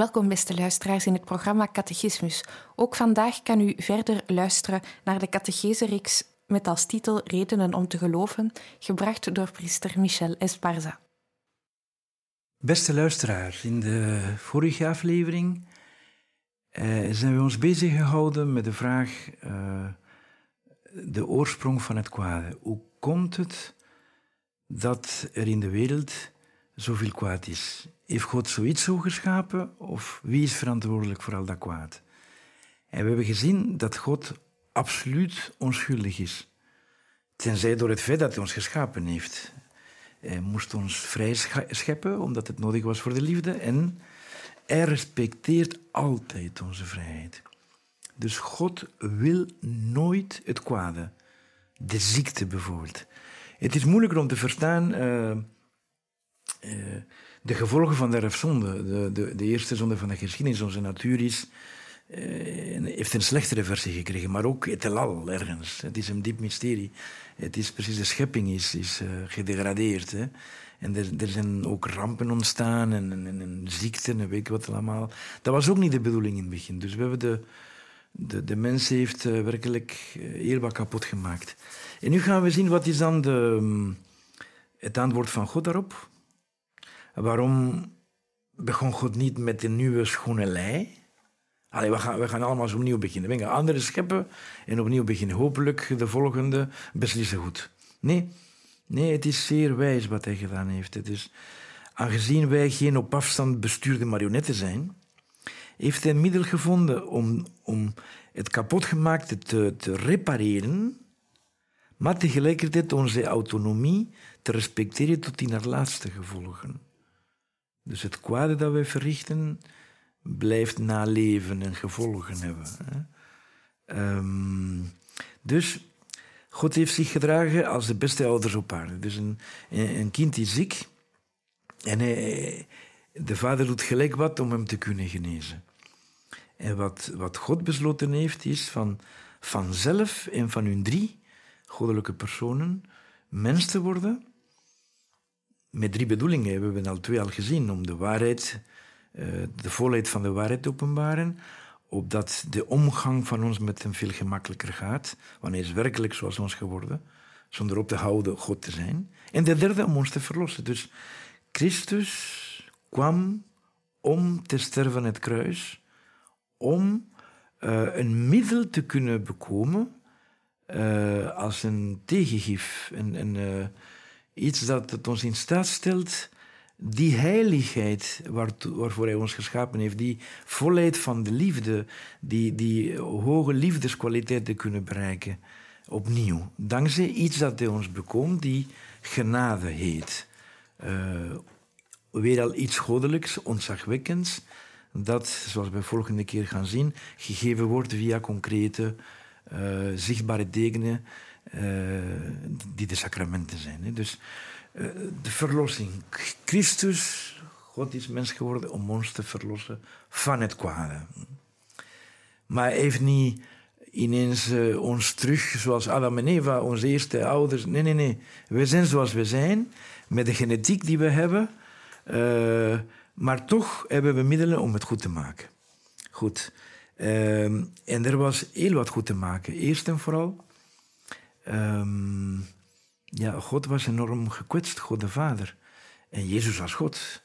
Welkom beste luisteraars in het programma Catechismus. Ook vandaag kan u verder luisteren naar de catechese met als titel Redenen om te geloven, gebracht door priester Michel Esparza. Beste luisteraars, in de vorige aflevering eh, zijn we ons bezig gehouden met de vraag uh, de oorsprong van het kwade. Hoe komt het dat er in de wereld zoveel kwaad is? Heeft God zoiets zo geschapen of wie is verantwoordelijk voor al dat kwaad? En we hebben gezien dat God absoluut onschuldig is. Tenzij door het feit dat hij ons geschapen heeft. Hij moest ons vrij scheppen, omdat het nodig was voor de liefde. En hij respecteert altijd onze vrijheid. Dus God wil nooit het kwade. De ziekte bijvoorbeeld. Het is moeilijker om te verstaan... Uh, uh, de gevolgen van de erfzonde, de, de, de eerste zonde van de geschiedenis, onze natuur is, uh, heeft een slechtere versie gekregen, maar ook het heelal ergens. Het is een diep mysterie. Het is precies, de schepping is, is uh, gedegradeerd. En er, er, zijn ook rampen ontstaan en, en, en, ziekten en weet ik wat allemaal. Dat was ook niet de bedoeling in het begin. Dus we hebben de, de, de mens heeft werkelijk heel wat kapot gemaakt. En nu gaan we zien wat is dan de, um, het antwoord van God daarop. Waarom begon God niet met een nieuwe schone we, gaan, we gaan allemaal zo opnieuw beginnen. We gaan andere scheppen en opnieuw beginnen. Hopelijk de volgende beslissen goed. Nee, nee, het is zeer wijs wat hij gedaan heeft. Het is, aangezien wij geen op afstand bestuurde marionetten zijn, heeft hij een middel gevonden om, om het kapotgemaakte te, te repareren, maar tegelijkertijd onze autonomie te respecteren tot in haar laatste gevolgen. Dus het kwade dat wij verrichten blijft naleven en gevolgen hebben. Um, dus God heeft zich gedragen als de beste ouders op aarde. Dus een, een kind is ziek en de vader doet gelijk wat om hem te kunnen genezen. En wat, wat God besloten heeft, is van vanzelf en van hun drie goddelijke personen mens te worden met drie bedoelingen. We hebben al twee al gezien. Om de waarheid, eh, de volheid van de waarheid te openbaren. Opdat de omgang van ons met hem veel gemakkelijker gaat. Wanneer is werkelijk zoals ons geworden. Zonder op te houden God te zijn. En de derde om ons te verlossen. Dus Christus kwam om te sterven het kruis. Om uh, een middel te kunnen bekomen. Uh, als een tegengif. Een, een, iets dat het ons in staat stelt die heiligheid waarvoor hij ons geschapen heeft, die volheid van de liefde, die, die hoge liefdeskwaliteit te kunnen bereiken, opnieuw. Dankzij iets dat hij ons bekomt, die genade heet. Uh, weer al iets goddelijks, ontzagwekkends, dat, zoals we volgende keer gaan zien, gegeven wordt via concrete, uh, zichtbare tekenen die de sacramenten zijn. Hè. Dus uh, de verlossing. Christus, God is mens geworden om ons te verlossen van het kwade. Maar heeft niet ineens uh, ons terug, zoals Adam en Eva, onze eerste ouders. Nee, nee, nee. We zijn zoals we zijn, met de genetiek die we hebben. maar toch hebben we middelen om het goed te maken. Goed. Ehm, en er was heel wat goed te maken. Eerst en vooral Um, ja, God was enorm gekwetst, God de Vader. En Jezus als God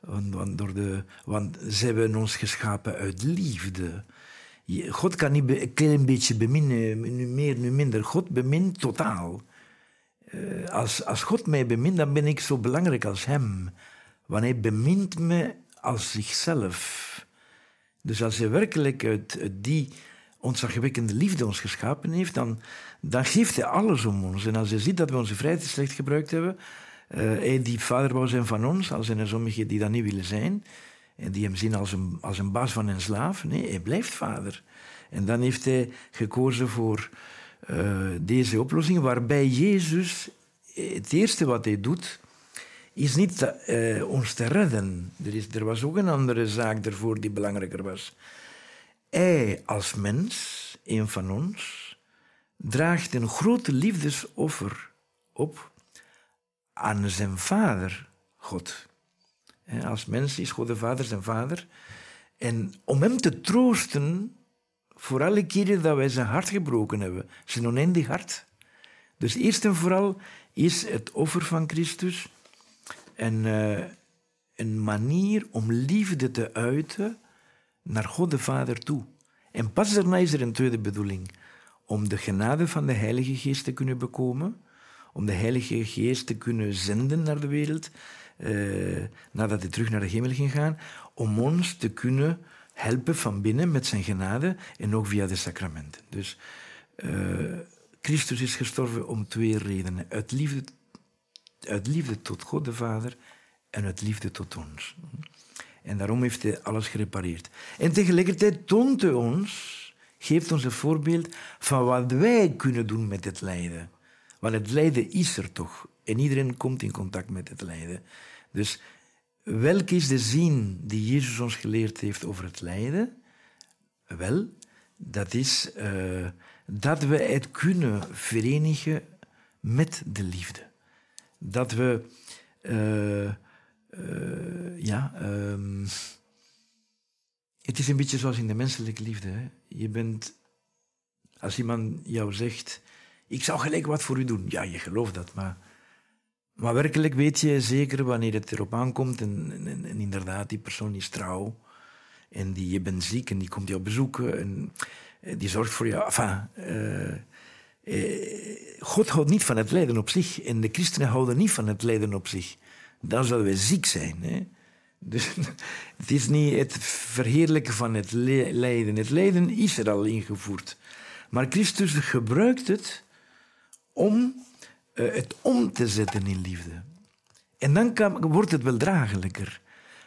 Want, want, door de, want ze hebben ons geschapen uit liefde. God kan niet een klein beetje beminnen, nu meer, nu minder. God bemint totaal. Uh, als, als God mij bemint, dan ben ik zo belangrijk als Hem. Want Hij bemint me als zichzelf. Dus als Hij werkelijk uit, uit die ontzagwekkende liefde ons geschapen heeft, dan, dan geeft Hij alles om ons. En als Hij ziet dat we onze vrijheid slecht gebruikt hebben, uh, hij die vader wou zijn van ons, al zijn er sommigen die dat niet willen zijn, en die hem zien als een, als een baas van een slaaf. Nee, hij blijft vader. En dan heeft hij gekozen voor uh, deze oplossing, waarbij Jezus, het eerste wat hij doet, is niet ons te redden. Er, is, er was ook een andere zaak ervoor die belangrijker was. Hij als mens, een van ons, draagt een grote liefdesoffer op aan zijn vader, God. Als mens is God de Vader zijn Vader. En om hem te troosten voor alle keren dat wij zijn hart gebroken hebben, zijn oneindig hart. Dus eerst en vooral is het offer van Christus een, uh, een manier om liefde te uiten naar God de Vader toe. En pas daarna is er een tweede bedoeling. Om de genade van de Heilige Geest te kunnen bekomen, om de Heilige Geest te kunnen zenden naar de wereld, uh, nadat hij terug naar de hemel ging gaan, om ons te kunnen helpen van binnen met zijn genade en ook via de sacramenten. Dus uh, Christus is gestorven om twee redenen. Uit liefde, uit liefde tot God de Vader en uit liefde tot ons. En daarom heeft hij alles gerepareerd. En tegelijkertijd toont hij ons, geeft ons een voorbeeld van wat wij kunnen doen met het lijden. Want het lijden is er toch. En iedereen komt in contact met het lijden. Dus welk is de zin die Jezus ons geleerd heeft over het lijden? Wel, dat is uh, dat we het kunnen verenigen met de liefde. Dat we, uh, uh, ja, um, het is een beetje zoals in de menselijke liefde. Hè? Je bent, als iemand jou zegt, ik zou gelijk wat voor u doen. Ja, je gelooft dat, maar, maar werkelijk weet je zeker wanneer het erop aankomt en, en, inderdaad, die persoon is trouw en die, je bent ziek en die komt jou bezoeken en eh, die zorgt voor jou. Enfin, uh, uh, God houdt niet van het lijden op zich en de christenen houden niet van het lijden op zich. Dan zouden we ziek zijn. Hè? Dus het is niet het verheerlijken van het lijden. Het lijden is er al ingevoerd. Maar Christus gebruikt het om uh, het om te zetten in liefde. En dan wordt het wel draaglijker.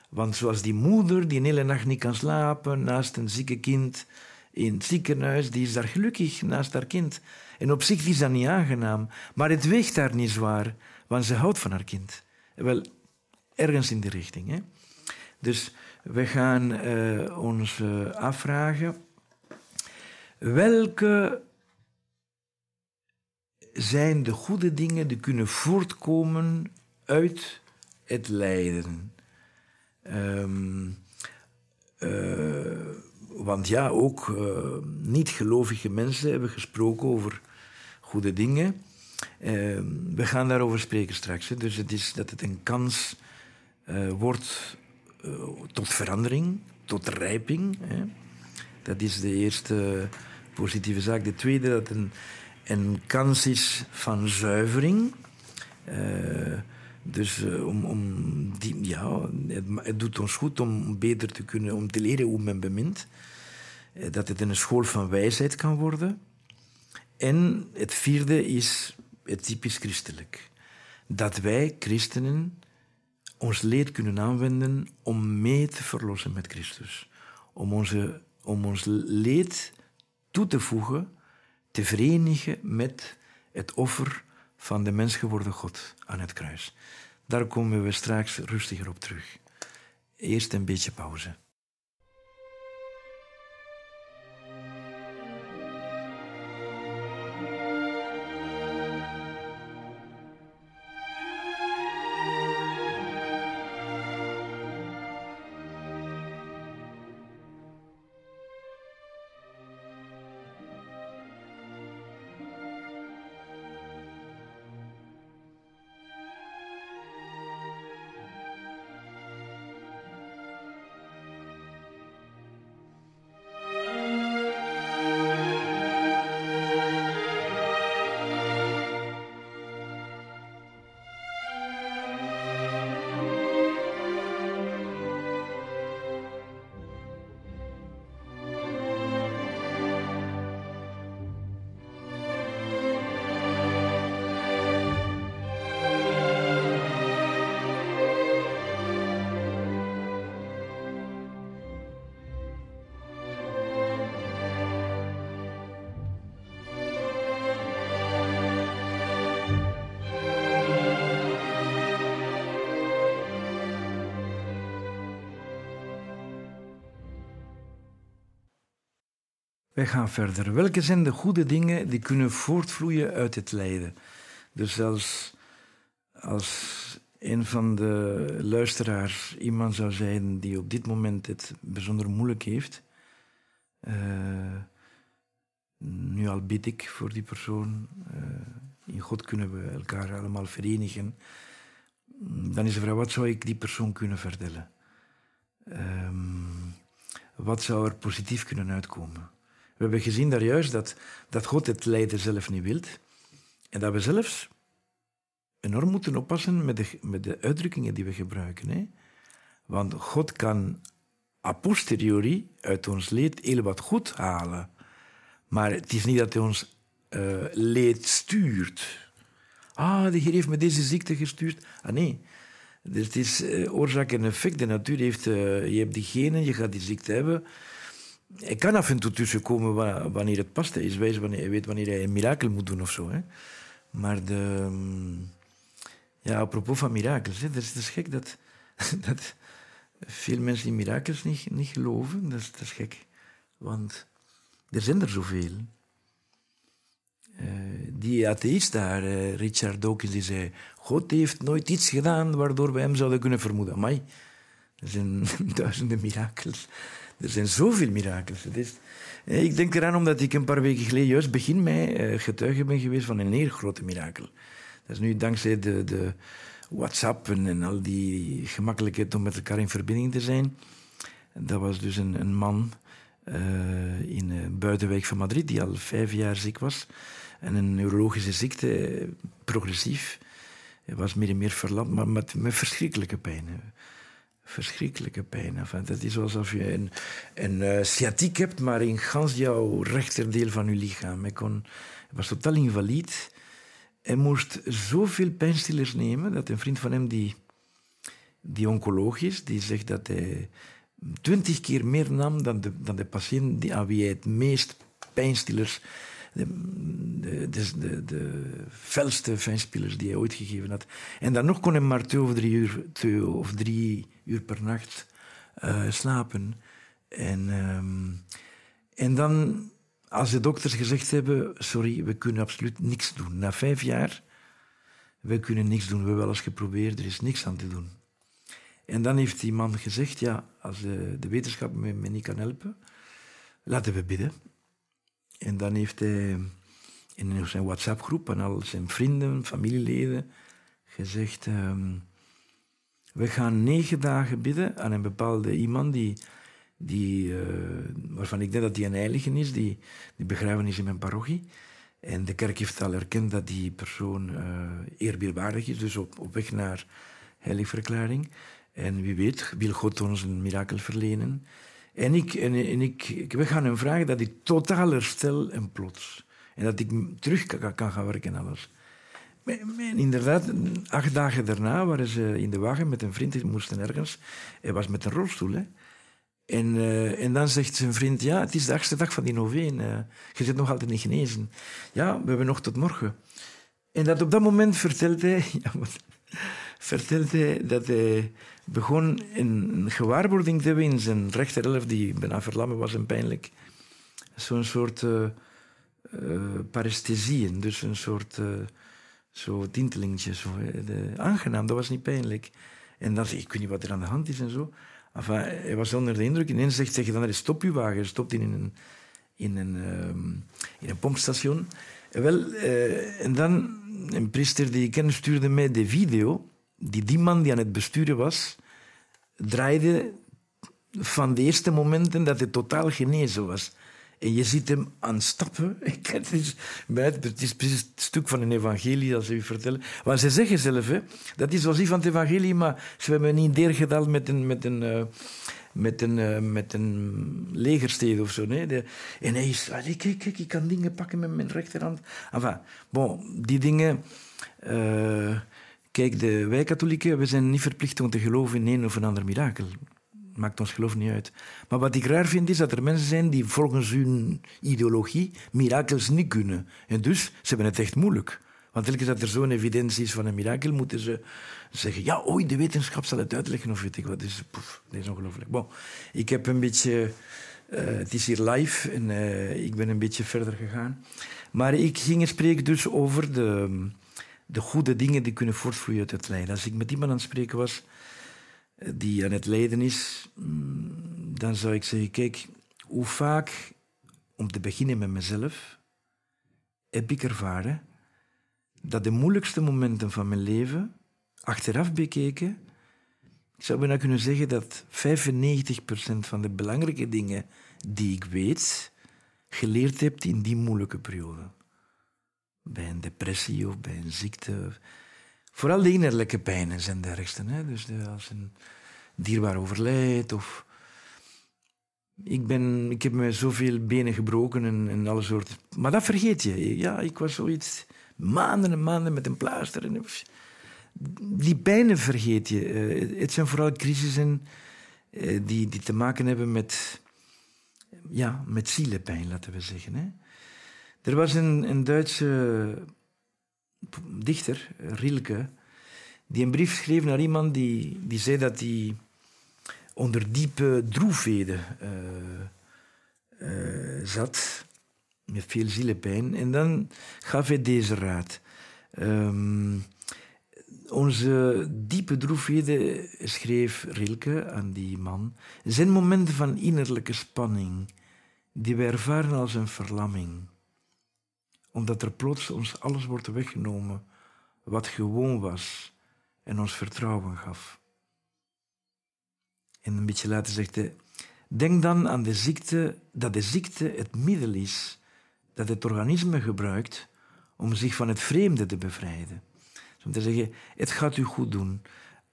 Want zoals die moeder die een hele nacht niet kan slapen naast een zieke kind in het ziekenhuis, die is daar gelukkig naast haar kind. En op zich is dat niet aangenaam, maar het weegt daar niet zwaar, want ze houdt van haar kind. Wel, ergens in die richting. Hè? Dus we gaan uh, ons uh, afvragen welke zijn de goede dingen die kunnen voortkomen uit het lijden. Um, uh, want ja, ook niet-gelovige mensen hebben gesproken over goede dingen. Uh, we gaan daarover spreken straks. Hè. Dus het is dat het een kans wordt tot verandering, tot rijping. Hè. Dat is de eerste positieve zaak. De tweede, dat een een kans is van zuivering. Uh, dus uh, om, om die, ja, het, doet ons goed om beter te kunnen, om te leren hoe men bemint. Dat het een school van wijsheid kan worden. En het vierde is het typisch christelijk. Dat wij, christenen, ons leed kunnen aanwenden om mee te verlossen met Christus. Om, onze, om ons leed toe te voegen te verenigen met het offer van de mens geworden God aan het kruis. Daar komen we straks rustiger op terug. Eerst een beetje pauze. Wij gaan verder. Welke zijn de goede dingen die kunnen voortvloeien uit het lijden? Dus als, als een van de luisteraars iemand zou zijn die op dit moment het bijzonder moeilijk heeft, uh, nu al bid ik voor die persoon. Uh, in God kunnen we elkaar allemaal verenigen. Dan is de vraag, wat zou ik die persoon kunnen vertellen? Um, wat zou er positief kunnen uitkomen? We hebben gezien daar juist dat, dat God het lijden zelf niet wil. En dat we zelfs enorm moeten oppassen met de, met de uitdrukkingen die we gebruiken. Hè? Want God kan a posteriori uit ons leed heel wat goed halen. Maar het is niet dat hij ons uh, leed stuurt. Ah, de Heer heeft me deze ziekte gestuurd. Ah nee, dus het is uh, oorzaak en effect. De natuur heeft, uh, je hebt die genen, je gaat die ziekte hebben. Hij kan af en toe tussenkomen wanneer het past. Hij is wijs wanneer weet wanneer hij een mirakel moet doen of zo. Hè. Maar de... Um, ja, apropos van mirakels. Hè, het, is, gek dat, dat veel mensen in mirakels niet, niet geloven. Dat is, dat gek. Want er zijn er zoveel. Uh, die atheïst daar, uh, Richard Dawkins, die zei... God heeft nooit iets gedaan waardoor we hem zouden kunnen vermoeden. Amai, er zijn duizenden mirakels. Er zijn zoveel mirakels. Eh, ik denk eraan omdat ik een paar weken geleden juist begin mei getuige ben geweest van een heel grote mirakel. Dat is nu dankzij de, de WhatsApp en, al die gemakkelijkheid om met elkaar in verbinding te zijn. Dat was dus een, een man uh, in buitenwijk van Madrid die al vijf jaar ziek was. En een neurologische ziekte, progressief. Hij was meer en meer verlamd, maar met, met verschrikkelijke pijn. Verschrikkelijke pijn. Enfin, dat is alsof je een, een uh, sciatiek hebt, maar in gans jouw rechterdeel van je lichaam. Hij, kon, was totaal invalide. Hij moest zoveel pijnstillers nemen dat een vriend van hem, die, die oncoloog is, die zegt dat hij twintig keer meer nam dan de, dan de patiënt die, aan wie hij het meest pijnstillers, de, de, de, de, felste pijnstillers die hij ooit gegeven had. En dan nog kon hij maar twee of drie uur, twee of drie uur per nacht uh, slapen. En, um, en dan als de dokters gezegd hebben, sorry, we kunnen absoluut niks doen. Na vijf jaar, we kunnen niks doen. We hebben wel eens geprobeerd, er is niks aan te doen. En dan heeft die man gezegd, ja, als de, de wetenschap me, niet kan helpen, laten we bidden. En dan heeft hij in zijn WhatsApp-groep aan al zijn vrienden, familieleden gezegd, um, we gaan negen dagen bidden aan een bepaalde iemand die die, uh, waarvan ik denk dat die een heilige is, die, die begraven is in mijn parochie. En de kerk heeft al erkend dat die persoon uh, is, dus op, op weg naar heiligverklaring. En wie weet wil God ons een mirakel verlenen. En ik, en, ik, we gaan hem vragen dat ik totaal herstel en plots. En dat ik terug kan, kan gaan werken en alles. Inderdaad, acht dagen daarna waren ze in de wagen met een vriend, die moesten ergens. Hij was met een rolstoel. En, uh, en dan zegt zijn vriend, ja, het is de achtste dag van die noveen. Uh, je zit nog altijd niet genezen. Ja, we hebben nog tot morgen. En dat op dat moment vertelt hij, ja, vertelt hij dat hij begon een gewaarwording te hebben in zijn die bijna verlammen was en pijnlijk. Zo'n soort uh, paresthesieën, dus een soort zo tintelingetje. De, aangenaam, dat was niet pijnlijk. En dan zeg ik, weet niet wat er aan de hand is en zo. Enfin, hij was onder de indruk. Ineens zegt hij dan, stop uw wagen. Stopt in een, in een, um, in een pompstation. En, wel, uh, en dan, een priester die ik ken, stuurde mij de video die die man die aan het besturen was, draaide van de eerste momenten dat hij totaal genezen was. En je ziet hem aan stappen. Het is, het is precies het stuk van een evangelie dat ze u vertellen. Want ze zeggen zelf, hè, dat is zoals die van het evangelie, maar ze hebben niet neergedaald met een, met een, uh, met een, uh, met een legerstede of zo. Nee? En hij is, kijk, kijk, ik kan dingen pakken met mijn rechterhand. Enfin, bon, die dingen... Uh, kijk, de, wij katholieken we zijn niet verplicht om te geloven in een of een ander mirakel maakt ons geloof niet uit. Maar wat ik raar vind, is dat er mensen zijn die volgens hun ideologie mirakels niet kunnen. En dus, ze hebben het echt moeilijk. Want telkens dat er zo'n evidentie is van een mirakel, moeten ze zeggen, ja, ooit de wetenschap zal het uitleggen, of weet ik wat. Dus, poef, dat is ongelooflijk. Bon, ik heb een beetje het is hier live en ik ben een beetje verder gegaan. Maar ik ging spreken dus over de, de goede dingen die kunnen voortvloeien uit het lijden. Als ik met iemand aan het spreken was die aan het lijden is, mm, dan zou ik zeggen, kijk, hoe vaak, om te beginnen met mezelf, heb ik ervaren dat de moeilijkste momenten van mijn leven, achteraf bekeken, ik zou bijna kunnen zeggen dat 95% van de belangrijke dingen die ik weet, geleerd heb in die moeilijke periode. Bij een depressie of bij een ziekte. Vooral de innerlijke pijnen zijn de ergste. Hè? Dus als een dierbaar overlijdt of ik, ben, ik heb me zoveel benen gebroken en, en alle soorten. Maar dat vergeet je. Ja, ik was zoiets maanden en maanden met een plaaster. En, die pijnen vergeet je. Uh, het zijn vooral crisissen uh, die, die te maken hebben met, ja, met zielepijn, laten we zeggen. Hè. Er was een, een Duitse dichter, Rilke, die een brief schreef naar iemand die, die zei dat hij onder diepe droefheden uh, uh, zat, met veel zielepijn. En dan gaf hij deze raad. Um, onze diepe droefheden, schreef Rilke aan die man, zijn momenten van innerlijke spanning, die we ervaren als een verlamming. Omdat er plots ons alles wordt weggenomen wat gewoon was en ons vertrouwen gaf. En een beetje later zegt hij, denk dan aan de ziekte, dat de ziekte het middel is dat het organisme gebruikt om zich van het vreemde te bevrijden. Dus om te zeggen, het gaat u goed doen.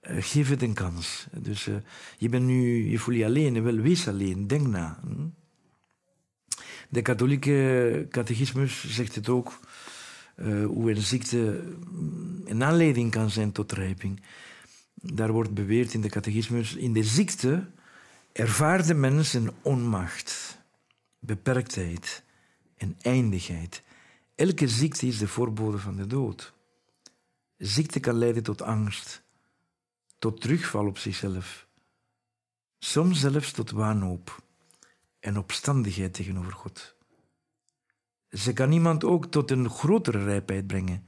Uh, geef het een kans. Dus uh, je bent nu, je voelt je alleen, wel wees alleen, denk na. Hm? De katholieke catechismus zegt het ook, uh, hoe een ziekte een aanleiding kan zijn tot rijping. Daar wordt beweerd in de catechismus, in de ziekte ervaart de mens onmacht, beperktheid en eindigheid. Elke ziekte is de voorbode van de dood. Ziekte kan leiden tot angst, tot terugval op zichzelf, soms zelfs tot wanhoop en opstandigheid tegenover God. Ze kan iemand ook tot een grotere rijpheid brengen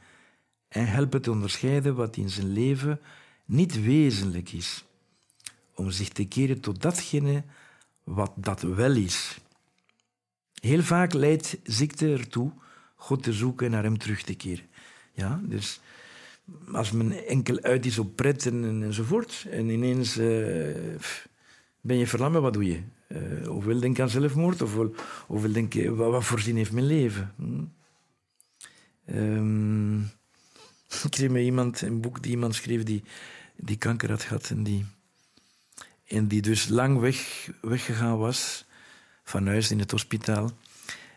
en helpen te onderscheiden wat in zijn leven niet wezenlijk is, om zich te keren tot datgene wat dat wel is. Heel vaak leidt ziekte ertoe God te zoeken en naar hem terug te keren. Ja, dus als men enkel uit is op pret en, enzovoort, en ineens uh, ben je verlammen, wat doe je? Uh, ofwel denk aan zelfmoord, ofwel, ofwel denk je, wat, wat voor zin heeft mijn leven? Hm? Um, ik kreeg met iemand een boek die iemand schreef die, die kanker had gehad en die, en die dus lang weg, weggegaan was van huis in het hospitaal.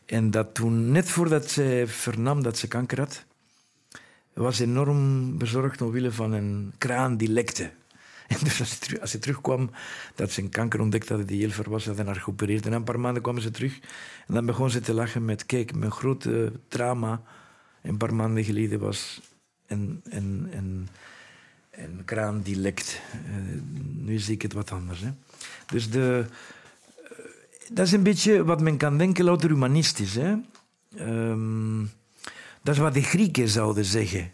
En dat toen, net voordat zij vernam dat ze kanker had, was enorm bezorgd omwille van een kraan die lekte. En dus als ze, terugkwam, dat ze een kanker ontdekt hadden die heel ver was, hadden haar geopereerd. En een paar maanden kwamen ze terug en dan begon ze te lachen met, kijk, mijn grote trauma een paar maanden geleden was een, een, een, een kraan die lekt. Uh, nu zie ik het wat anders. Hè. Dus de, uh, dat is een beetje wat men kan denken, louter humanistisch. Hè. Um, dat is wat de Grieken zouden zeggen.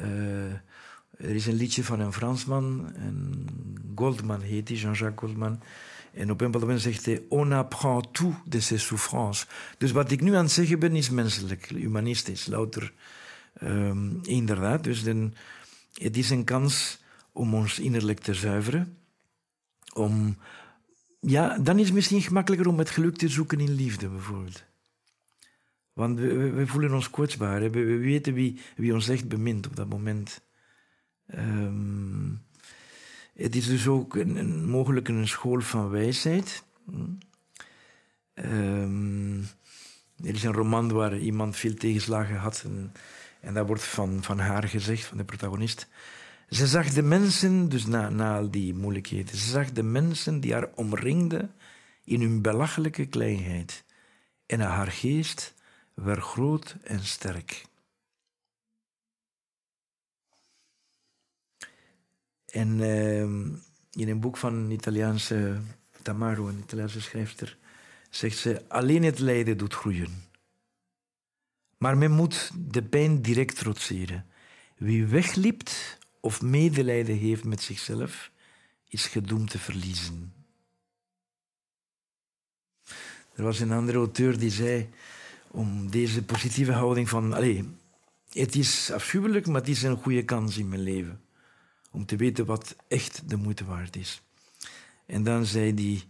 Uh, er is een liedje van een Fransman, en Goldman heet hij, Jean-Jacques Goldman. En op een bepaald moment zegt hij: On apprend tout de ses souffrances. Dus wat ik nu aan het zeggen ben, is menselijk, humanistisch, louter Um, inderdaad, dus den, het is een kans om ons innerlijk te zuiveren. Om, ja, dan is het misschien gemakkelijker om het geluk te zoeken in liefde, bijvoorbeeld. Want we, we voelen ons kwetsbaar. We, we, weten wie, wie ons echt bemint op dat moment. Het is dus ook een, mogelijk een school van wijsheid. Um, er is een roman waar iemand veel tegenslagen had. En en dat wordt van, van haar gezegd, van de protagonist. Ze zag de mensen, dus na, na al die moeilijkheden, ze zag de mensen die haar omringden in hun belachelijke kleinheid. En haar geest werd groot en sterk. En uh, in een boek van een Italiaanse Tamaro, een Italiaanse schrijfster, zegt ze, alleen het lijden doet groeien. Maar men moet de pijn direct trotseren. Wie wegliept of medelijden heeft met zichzelf, is gedoemd te verliezen. Er was een andere auteur die zei om deze positieve houding van... Allez, het is afschuwelijk, maar het is een goede kans in mijn leven. Om te weten wat echt de moeite waard is. En dan zei hij...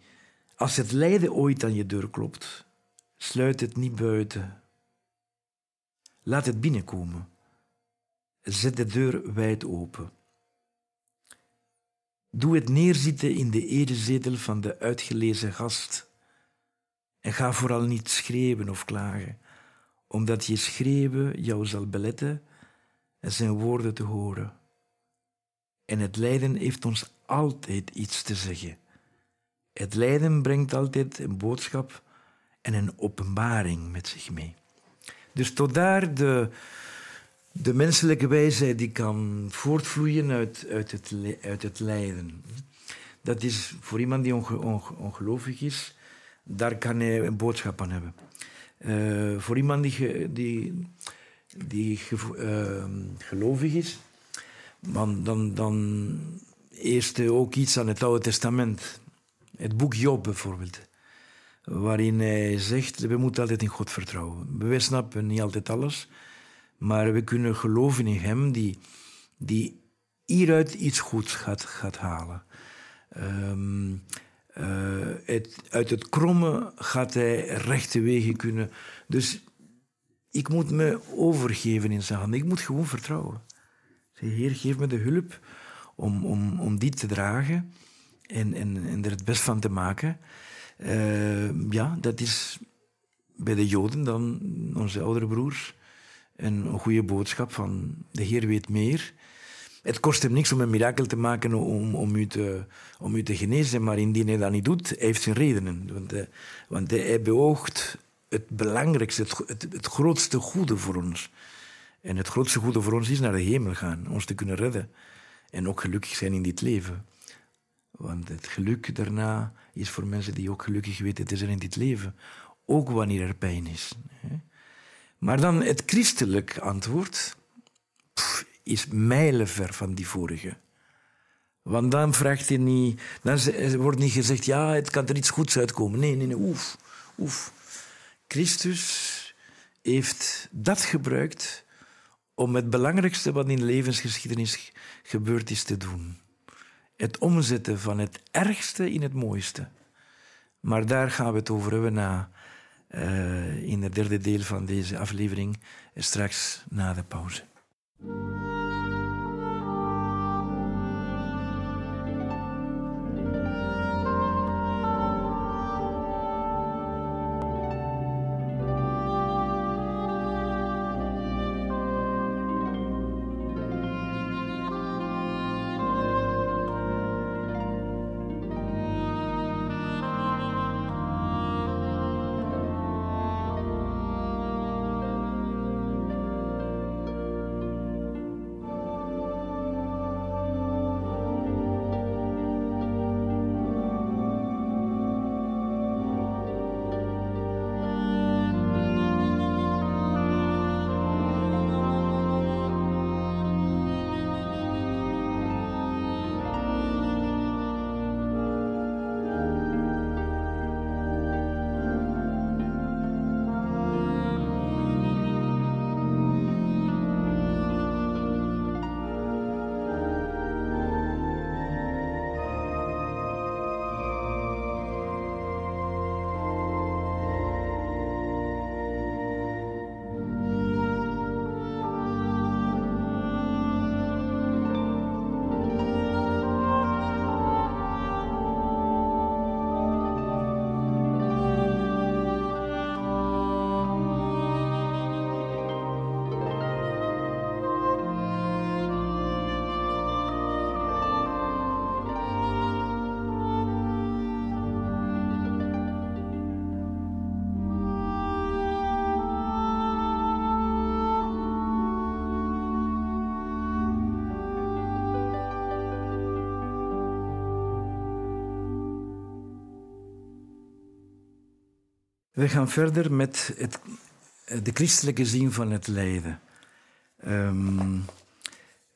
Als het lijden ooit aan je deur klopt, sluit het niet buiten. Laat het binnenkomen. Zet de deur wijd open. Doe het neerzitten in de erezetel van de uitgelezen gast. En ga vooral niet schreeuwen of klagen, omdat je schreeuwen jou zal beletten en zijn woorden te horen. En het lijden heeft ons altijd iets te zeggen. Het lijden brengt altijd een boodschap en een openbaring met zich mee. Dus tot daar de, de menselijke wijsheid die kan voortvloeien uit, uit, het, uit het lijden. Dat is voor iemand die ongelovig is, daar kan hij een boodschap aan hebben. Uh, voor iemand die, die, die uh, gelovig is, dan, dan, dan eerst ook iets aan het Oude Testament. Het boek Job bijvoorbeeld. Waarin hij zegt, we moeten altijd in God vertrouwen. We snappen niet altijd alles, maar we kunnen geloven in hem die, die hieruit iets goeds gaat, gaat halen. Um, uh, uit het kromme gaat hij rechte wegen kunnen. Dus ik moet me overgeven in zijn handen. Ik moet gewoon vertrouwen. Zeg, Heer, geef me de hulp om, om, om die te dragen en, en, er het best van te maken. Uh, ja, dat is bij de Joden dan, onze oudere broers, een goede boodschap van de Heer weet meer. Het kost hem niks om een mirakel te maken om, om, u, te, om u te genezen, maar indien hij dat niet doet, hij heeft zijn redenen. Want, uh, want hij beoogt het belangrijkste, het, het, het, grootste goede voor ons. En het grootste goede voor ons is naar de hemel gaan, ons te kunnen redden. En ook gelukkig zijn in dit leven. Want het geluk daarna is voor mensen die ook gelukkig weten te zijn in dit leven. Ook wanneer er pijn is. Maar dan het christelijk antwoord is mijlenver van die vorige. Want dan vraagt hij niet, dan wordt niet gezegd, ja, het kan er iets goeds uitkomen. Nee, nee, nee, oef, oef. Christus heeft dat gebruikt om het belangrijkste wat in de levensgeschiedenis gebeurd is te doen. Het omzetten van het ergste in het mooiste. Maar daar gaan we het over hebben na, uh, in het derde deel van deze aflevering, straks na de pauze. We gaan verder met het, de christelijke zin van het lijden. Ehm,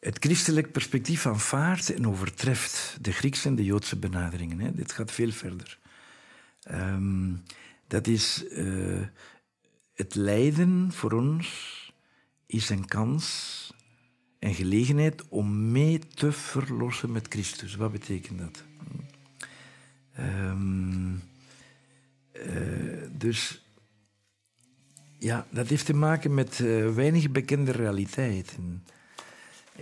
het christelijk perspectief aanvaardt en overtreft de Griekse en de Joodse benaderingen. Hè. Dit gaat veel verder. Ehm, dat is uh, het lijden voor ons is een kans en gelegenheid om mee te verlossen met Christus. Wat betekent dat? Um, dus ja, dat heeft te maken met uh, weinig bekende realiteiten.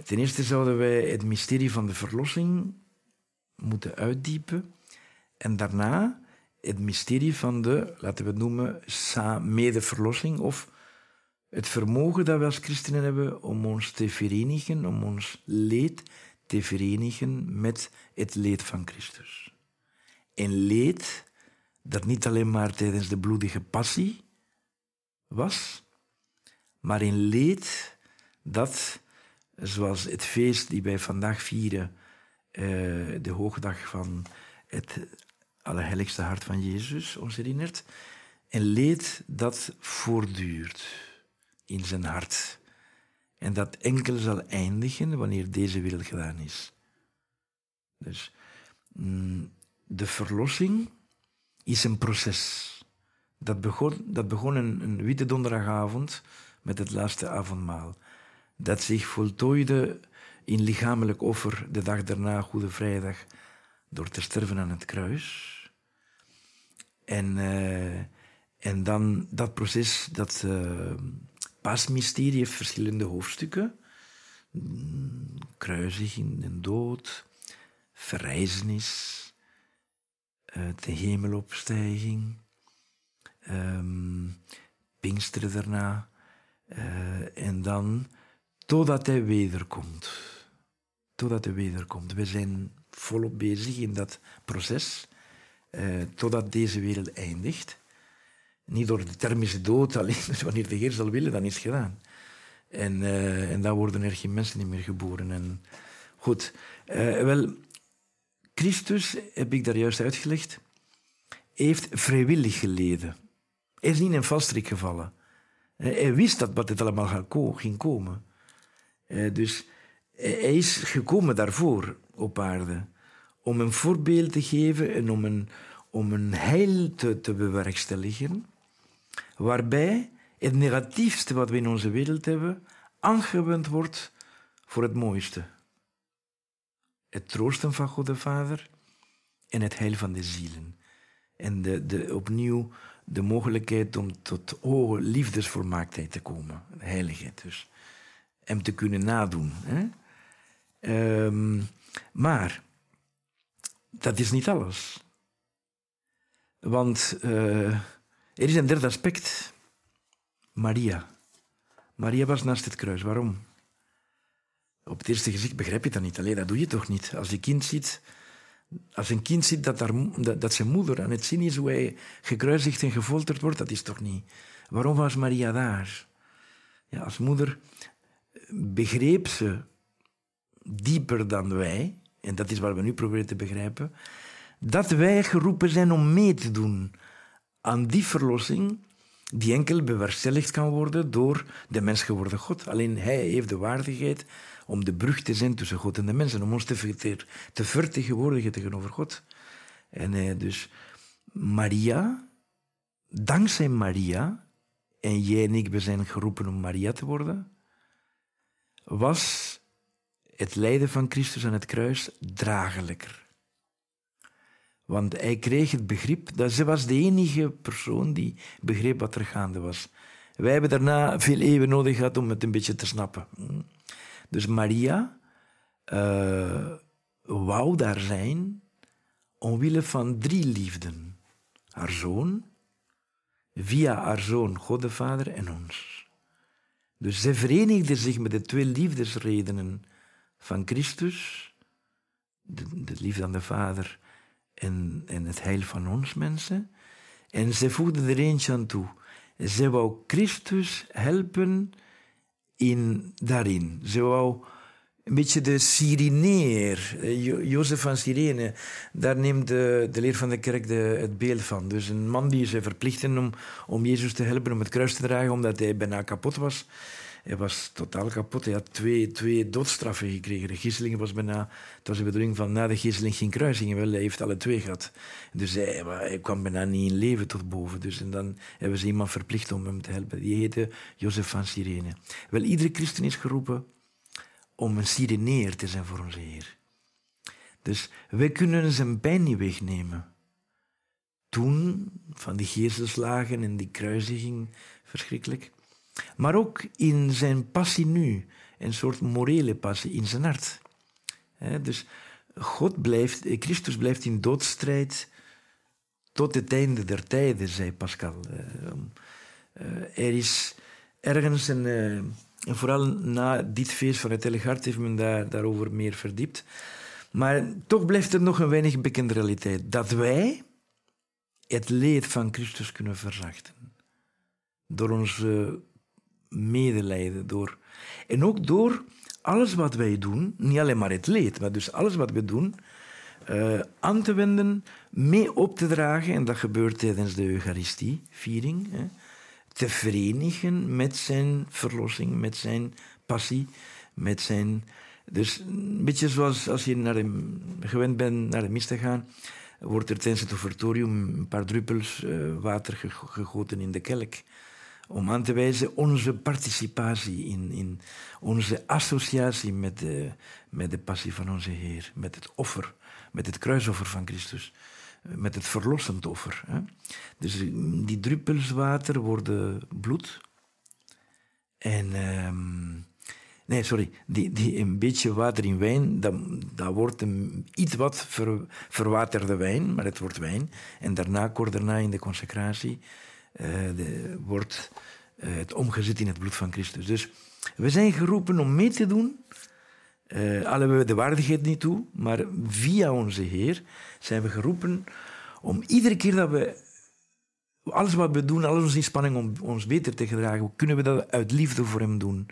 Ten eerste zouden wij het mysterie van de verlossing moeten uitdiepen. En daarna het mysterie van de, laten we het noemen, medeverlossing of het vermogen dat we als christenen hebben om ons te verenigen, om ons leed te verenigen met het leed van Christus. Een leed dat niet alleen maar tijdens de bloedige passie was, maar een leed dat, zoals het feest die wij vandaag vieren, uh, de hoogdag van het Allerheiligste Hart van Jezus ons herinnert, een leed dat voortduurt in zijn hart. En dat enkel zal eindigen wanneer deze wereld gedaan is. Dus mm, de verlossing is een proces. Dat begon, dat begon een, witte donderdagavond met het laatste avondmaal. Dat zich voltooide in lichamelijk offer de dag daarna, Goede Vrijdag, door te sterven aan het kruis. En, uh, en dan dat proces, dat, uh, Pasmysterie heeft verschillende hoofdstukken. Kruisiging en dood, verrijzenis, eh, de hemelopstijging, um, Pinksteren daarna. Uh, en dan totdat hij wederkomt. Totdat hij wederkomt. We zijn volop bezig in dat proces, uh, totdat deze wereld eindigt. Niet door de thermische dood, alleen wanneer de Heer zal willen, dan is het gedaan. En, uh, en dan worden er geen mensen meer geboren. En, goed, wel, Christus, heb ik daar juist uitgelegd, heeft vrijwillig geleden. Hij is niet in een valstrik gevallen. Hij wist dat wat dit allemaal ging komen. Dus hij is gekomen daarvoor op aarde. Om een voorbeeld te geven en om een, om een heil te, te bewerkstelligen waarbij het negatiefste wat we in onze wereld hebben aangewend wordt voor het mooiste. Het troosten van God de Vader en het heil van de zielen. En de, de, opnieuw de mogelijkheid om tot hoge liefdesvolmaaktheid te komen. Heiligheid dus. Hem te kunnen nadoen. Hè? Um, maar dat is niet alles. Want uh, er is een derde aspect. Maria. Maria was naast het kruis. Waarom? Op het eerste gezicht begrijp je dat niet. Alleen dat doe je toch niet. Als kind ziet, als een kind ziet dat, dat, zijn moeder aan het zien is hoe hij gekruisigd en gefolterd wordt, dat is toch niet. Waarom was Maria daar? Ja, als moeder begreep ze dieper dan wij, en dat is wat we nu proberen te begrijpen, dat wij geroepen zijn om mee te doen aan die verlossing die enkel bewerkstelligd kan worden door de mens geworden God. Alleen Hij heeft de waardigheid om de brug te zijn tussen God en de mensen, om ons te, te vertegenwoordigen tegenover God. En eh, dus Maria, dankzij Maria, en jij en ik, we zijn geroepen om Maria te worden, was het lijden van Christus aan het kruis dragelijker. Want hij kreeg het begrip, dat ze was de enige persoon die begreep wat er gaande was. Wij hebben daarna veel eeuwen nodig gehad om het een beetje te snappen. Dus Maria uh, wou daar zijn omwille van drie liefden. Haar zoon, via haar zoon God de Vader en ons. Dus zij verenigde zich met de twee liefdesredenen van Christus, de, de liefde aan de Vader en, het heil van ons mensen. En ze voegde er eentje aan toe. Ze wou Christus helpen in, daarin. Ze wou een beetje de Cyreneer, Jozef van Cyrene. Daar neemt de, de leer van de kerk de, het beeld van. Dus een man die ze verplichten om, om Jezus te helpen om het kruis te dragen, omdat hij bijna kapot was. Hij was totaal kapot. Hij had twee, twee doodstraffen gekregen. De gisseling was bijna... Het was de bedoeling van na de gisseling geen kruising. Wel, hij heeft alle twee gehad. Dus hij, hij kwam bijna niet in leven tot boven. Dus en dan hebben ze iemand verplicht om hem te helpen. Die heette Jozef van Cyrene. Wel, iedere christen is geroepen om een Cyreneer te zijn voor onze Heer. Dus wij kunnen zijn pijn niet wegnemen. Toen, van die geestelslagen en die kruisiging, verschrikkelijk. Maar ook in zijn passie nu, een soort morele passie in zijn hart. dus God blijft, Christus blijft in doodstrijd tot het einde der tijden, zei Pascal. Eh, eh, er is ergens een eh, en vooral na dit feest van het Heilige Hart heeft men daar, daarover meer verdiept. Maar toch blijft er nog een weinig bekende realiteit. Dat wij het leed van Christus kunnen verzachten. Door ons medelijden. Door, en ook door alles wat wij doen, niet alleen maar het leed, maar dus alles wat we doen, uh, aan te wenden, mee op te dragen. En dat gebeurt tijdens de Eucharistie-viering te verenigen met zijn verlossing, met zijn passie, met zijn... Dus een beetje zoals als je naar de, gewend bent naar de mis te gaan, wordt er tijdens het offertorium een paar druppels uh, water gegoten in de kelk. Om aan te wijzen onze participatie in, in onze associatie met de, met de passie van onze Heer, met het offer, met het kruisoffer van Christus met het verlossend offer. Hè. Dus die druppels water worden bloed. En, ehm, nee, sorry, die, die, een beetje water in wijn, dat, wordt een iets wat ver, verwaterde wijn, maar het wordt wijn. En daarna, kort daarna in de consecratie, de, wordt uh, het omgezet in het bloed van Christus. Dus we zijn geroepen om mee te doen uh, al hebben we de waardigheid niet toe, maar via onze Heer zijn we geroepen om iedere keer dat we alles wat we doen, alles onze inspanning om ons beter te gedragen, kunnen we dat uit liefde voor Hem doen.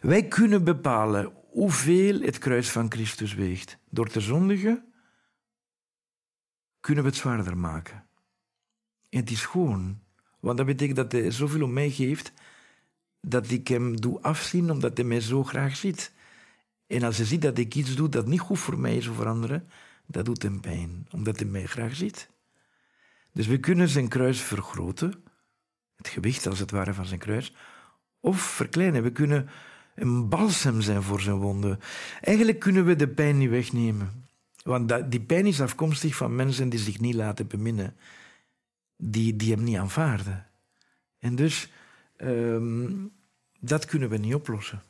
Wij kunnen bepalen hoeveel het kruis van Christus weegt. Door te zondigen kunnen we het zwaarder maken. En het is gewoon, want dat betekent dat Hij zoveel om mij geeft, dat ik Hem doe afzien omdat Hij mij zo graag ziet. En als hij ziet dat ik iets doe dat niet goed voor mij is of voor anderen, dat doet hem pijn, omdat hij mij graag ziet. Dus we kunnen zijn kruis vergroten, het gewicht als het ware van zijn kruis, of verkleinen. We kunnen een balsem zijn voor zijn wonden. Eigenlijk kunnen we de pijn niet wegnemen. Want die pijn is afkomstig van mensen die zich niet laten beminnen, die, die hem niet aanvaarden. En dus, um, dat kunnen we niet oplossen.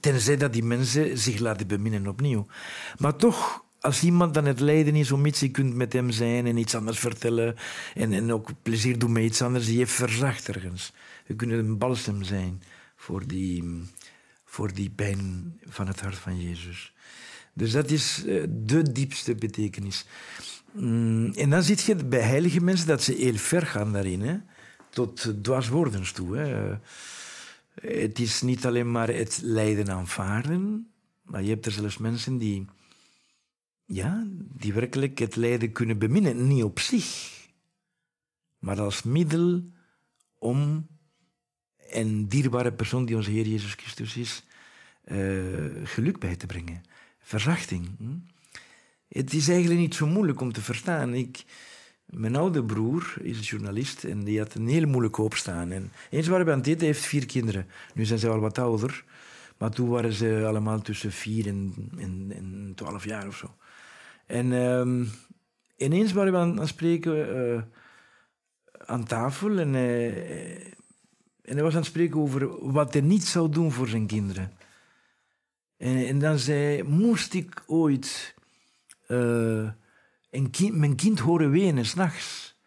Tenzij dat die mensen zich laten beminnen opnieuw. Maar toch, als iemand dan het lijden is om iets, je kunt met hem zijn en iets anders vertellen en, en ook plezier doen met iets anders, je verzacht ergens. We kunnen een balsem zijn voor die, voor die pijn van het hart van Jezus. Dus dat is eh, de diepste betekenis. Mm, en dan zie je bij heilige mensen dat ze heel ver gaan daarin, hè? tot dwaaswordens toe. Het is niet alleen maar het lijden aanvaarden, maar je hebt er zelfs mensen die, ja, die werkelijk het lijden kunnen beminnen. Niet op zich, maar als middel om een dierbare persoon die onze Heer Jezus Christus is, uh, geluk bij te brengen. Verzachting. Hm? Het is eigenlijk niet zo moeilijk om te verstaan. Ik, mijn oude broer is journalist en die had een heel moeilijke opstaan. En eens waren we aan het eten, heeft vier kinderen. Nu zijn ze al wat ouder, maar toen waren ze allemaal tussen vier en, twaalf jaar of zo. En um, ineens waren we aan het spreken uh, aan tafel en, uh, en hij was aan het spreken over wat hij niet zou doen voor zijn kinderen. En, en dan zei moest ik ooit... Uh, kind, mijn kind horen wenen s'nachts,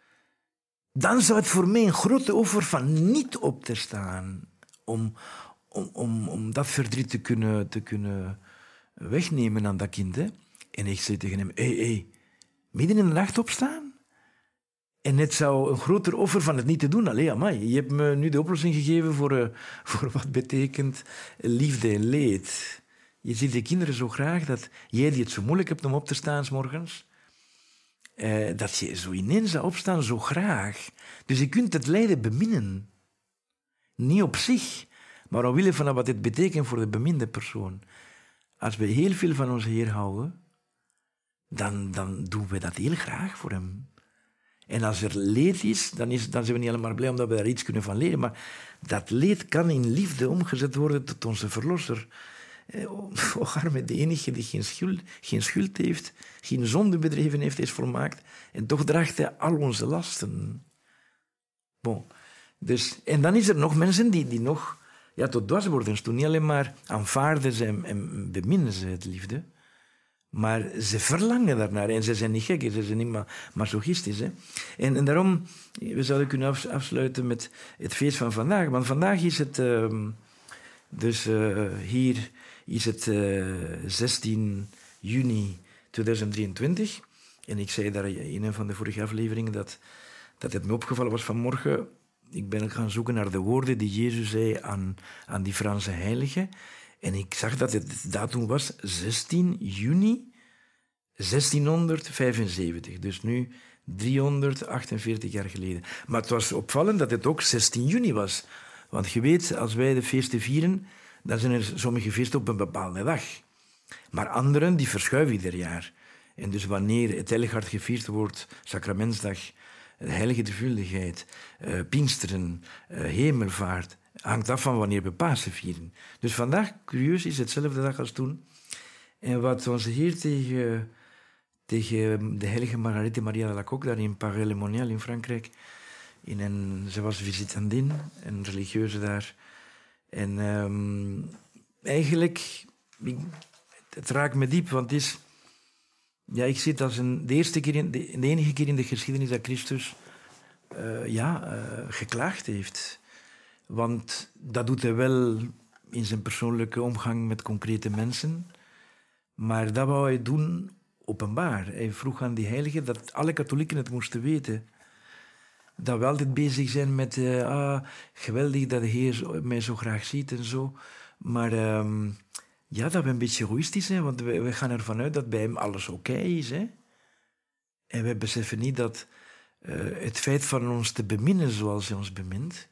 dan zou het voor mij een grote offer van niet op te staan om, om, om, om dat verdriet te kunnen, te kunnen wegnemen aan dat kind. Hè. En ik zei tegen hem, hé, midden in de nacht opstaan? En het zou een groter offer van het niet te doen. Allee, amai, je hebt me nu de oplossing gegeven voor, uh, voor wat betekent liefde en leed. Je ziet de kinderen zo graag dat jij die het zo moeilijk hebt om op te staan s morgens, uh, dat je zo ineens zou opstaan zo graag. Dus je kunt het lijden beminnen. Niet op zich, maar omwille van wat het betekent voor de beminde persoon. Als we heel veel van onze Heer houden, dan, dan doen we dat heel graag voor Hem. En als er leed is dan, is, dan zijn we niet alleen maar blij omdat we daar iets kunnen van leren, maar dat leed kan in liefde omgezet worden tot onze verlosser. Oh, arme, de enige die geen schuld, geen schuld heeft, geen zonde bedreven heeft, is volmaakt. En toch draagt hij al onze lasten. Bon. Dus, en dan is er nog mensen die, die nog ja, tot dwarswordens toe. Niet alleen maar aanvaarden ze en, en beminnen ze het liefde, maar ze verlangen daarnaar. En ze zijn niet gek, ze zijn niet ma masochistisch. Hè? En, en daarom, we zouden kunnen afsluiten met het feest van vandaag. Want vandaag is het, uh, dus uh, hier is het uh, eh, 16 juni 2023. En ik zei daar in een van de vorige afleveringen dat, dat het me opgevallen was vanmorgen ik ben gaan zoeken naar de woorden die Jezus zei aan, aan die Franse heilige. En ik zag dat het datum was 16 juni 1675. Dus nu 348 jaar geleden. Maar het was opvallend dat het ook 16 juni was. Want je weet, als wij de feesten vieren, dan zijn er sommige feesten op een bepaalde dag. Maar anderen die verschuiven ieder jaar. En dus wanneer het Heiligart gevierd wordt, Sacramentsdag, de heilige devuldigheid, uh, Pinksteren, uh, Hemelvaart, hangt af van wanneer we Pasen vieren. Dus vandaag, curieus, is hetzelfde dag als toen. En wat onze Heer tegen, tegen de heilige Margarete Maria de la Coque, daar in Paris-le-Monial in Frankrijk, in ze was visitandin, een religieuze daar. En um, eigenlijk, het raakt me diep, want is ja, ik zie als een, de, eerste keer in, de, enige keer in de geschiedenis dat Christus uh, ja, uh, geklaagd heeft. Want dat doet hij wel in zijn persoonlijke omgang met concrete mensen. Maar dat wou hij doen openbaar. Hij vroeg aan die heiligen dat alle katholieken het moesten weten. Dat we altijd bezig zijn met, uh, ah, geweldig dat de Heer mij zo graag ziet en zo. Maar uh, ja, dat we een beetje egoïstisch zijn, want we, gaan ervan uit dat bij hem alles oké is. Hè? En we beseffen niet dat uh, het feit van ons te beminnen zoals hij ons bemint,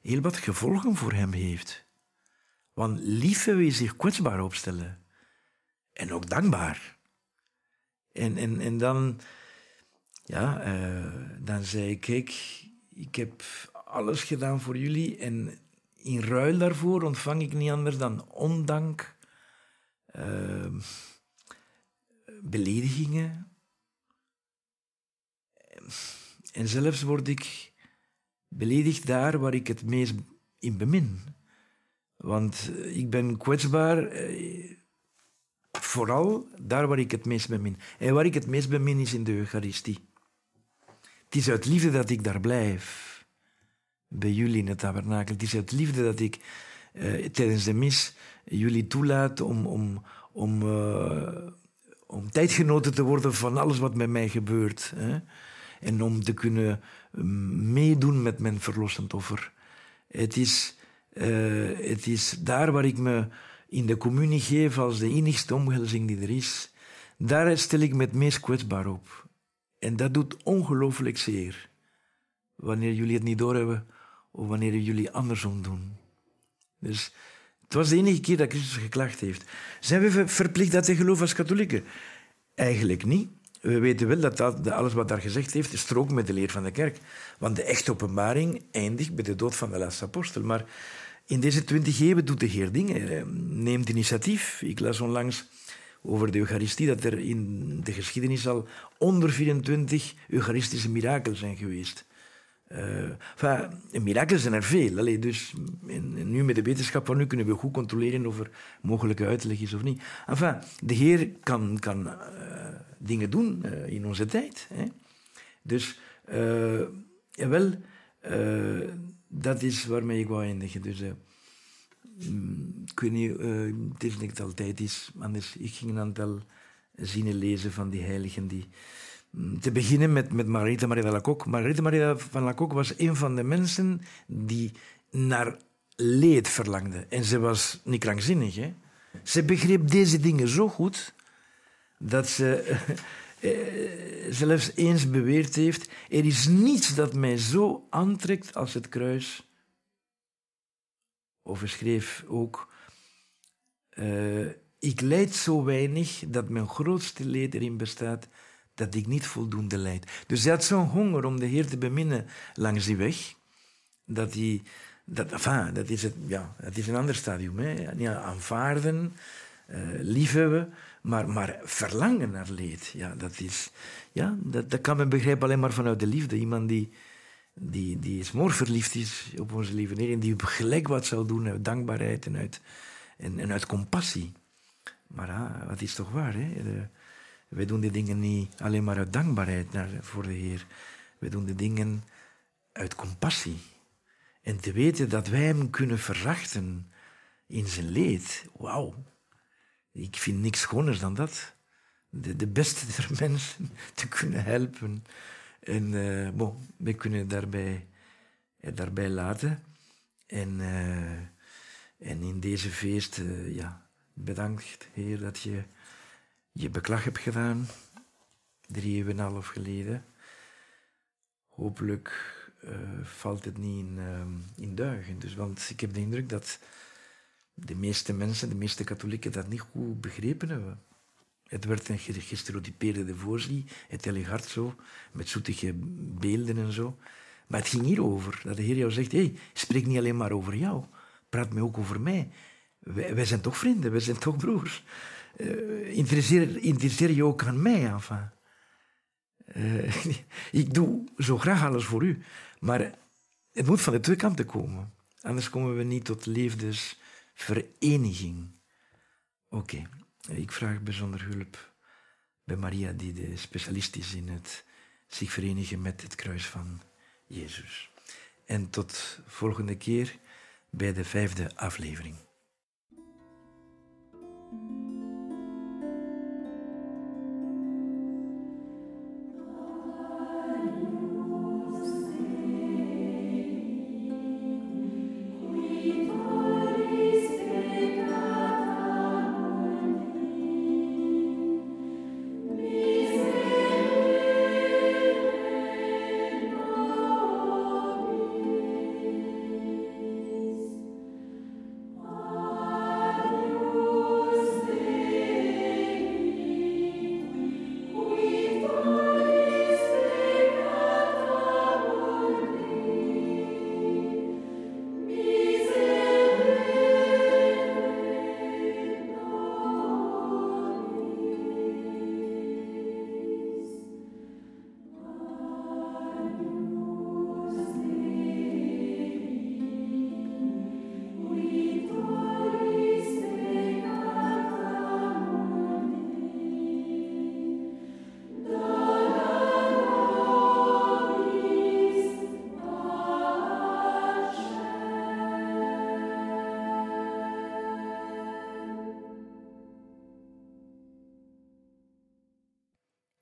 heel wat gevolgen voor hem heeft. Want lief wil zich kwetsbaar opstellen. En ook dankbaar. En, en, en dan, ja, uh, dan zei ik, kijk, ik heb alles gedaan voor jullie en in ruil daarvoor ontvang ik niet anders dan ondank, uh, beledigingen. En zelfs word ik beledigd daar waar ik het meest in bemin. Want ik ben kwetsbaar, eh, vooral daar waar ik het meest bemin. En waar ik het meest bemin is in de Eucharistie. Het is uit liefde dat ik daar blijf bij jullie in het tabernakel. Het is uit liefde dat ik uh, tijdens de mis jullie toelaat om, om, om, uh, om tijdgenoten te worden van alles wat met mij gebeurt. Hè? En om te kunnen mm, meedoen met mijn verlossend offer. Het is, uh, het is daar waar ik me in de communie geef als de enigste omhelzing die er is. Daar stel ik me het meest kwetsbaar op. En dat doet ongelooflijk zeer. Wanneer jullie het niet doorhebben, of wanneer jullie andersom doen. Dus het was de enige keer dat Christus geklaagd heeft. Zijn we verplicht dat te geloven als katholieken? Eigenlijk niet. We weten wel dat, dat alles wat daar gezegd heeft, strookt met de leer van de kerk. Want de echte openbaring eindigt bij de dood van de laatste apostel. Maar in deze twintig eeuwen doet de Heer dingen, neemt initiatief. Ik las onlangs over de Eucharistie dat er in de geschiedenis al onder 24 Eucharistische mirakelen zijn geweest. Uh, enfin, mirakels zijn er veel. Allee, dus nu met de wetenschap van nu kunnen we goed controleren of er mogelijke uitleg is of niet. Enfin, de Heer kan, kan uh, dingen doen uh, in onze tijd. Hè. Dus, wel, dat is waarmee ik wou eindigen. Dus, ik weet niet, het is niet altijd is, anders ik ging een aantal zinnen lezen van die heiligen die Mm, te beginnen met, met Maria de Lacoque. Margarita Maria van Lacoque was een van de mensen die naar leed verlangde. En ze was niet krankzinnig. Hè? Ze begreep deze dingen zo goed dat ze eh, zelfs eens beweerd heeft: er is niets dat mij zo aantrekt als het kruis. Of schreef ook: uh, Ik leid zo weinig dat mijn grootste leed erin bestaat dat ik niet voldoende leid. Dus hij had zo'n honger om de Heer te beminnen langs die weg, dat hij. Dat, enfin, dat, is het, ja, dat is een ander stadium. Hè. Ja, aanvaarden, uh, liefhebben, maar, maar verlangen naar leed. Ja, dat, is, ja, dat, dat kan men begrijpen alleen maar vanuit de liefde. Iemand die, die, die smoor verliefd is op onze lieve Heer en die gelijk wat zou doen uit dankbaarheid en uit, en, en uit compassie. Maar wat is toch waar, hè? De, wij doen de dingen niet alleen maar uit dankbaarheid naar, voor de Heer. Wij doen de dingen uit compassie. En te weten dat wij Hem kunnen verachten in zijn leed. Wauw. Ik vind niks schoners dan dat. De, de beste der mensen te kunnen helpen. En uh, bon, we kunnen daarbij, eh, daarbij laten. En, uh, en in deze feest, ja, bedankt Heer dat je je beklag hebt gedaan, drie eeuwen en een half geleden. Hopelijk valt het niet in, in duigen. Dus, want ik heb de indruk dat de meeste mensen, de meeste katholieken, dat niet goed begrepen hebben. Het werd een gestereotypeerde devotie, het heilige hart zo, met zoetige beelden en zo. Maar het ging hierover, dat de Heer jou zegt, hey, spreek niet alleen maar over jou, praat me ook over mij. Wij, zijn toch vrienden, wij zijn toch broers uh, interesseer, je ook aan mij? Enfin. Uh, ik doe zo graag alles voor u, maar het moet van de twee kanten komen. Anders komen we niet tot liefdesvereniging. Oké. Ik vraag bijzonder hulp bij Maria, die de specialist is in het zich verenigen met het kruis van Jezus. En tot volgende keer bij de vijfde aflevering.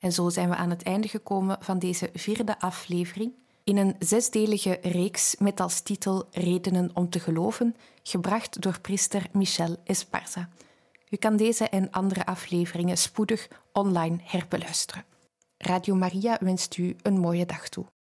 En zo zijn we aan het einde gekomen van deze vierde aflevering in een zesdelige reeks met als titel Redenen om te geloven, gebracht door priester Michel Esparza. U kan deze en andere afleveringen spoedig online herbeluisteren. Radio Maria wenst u een mooie dag toe.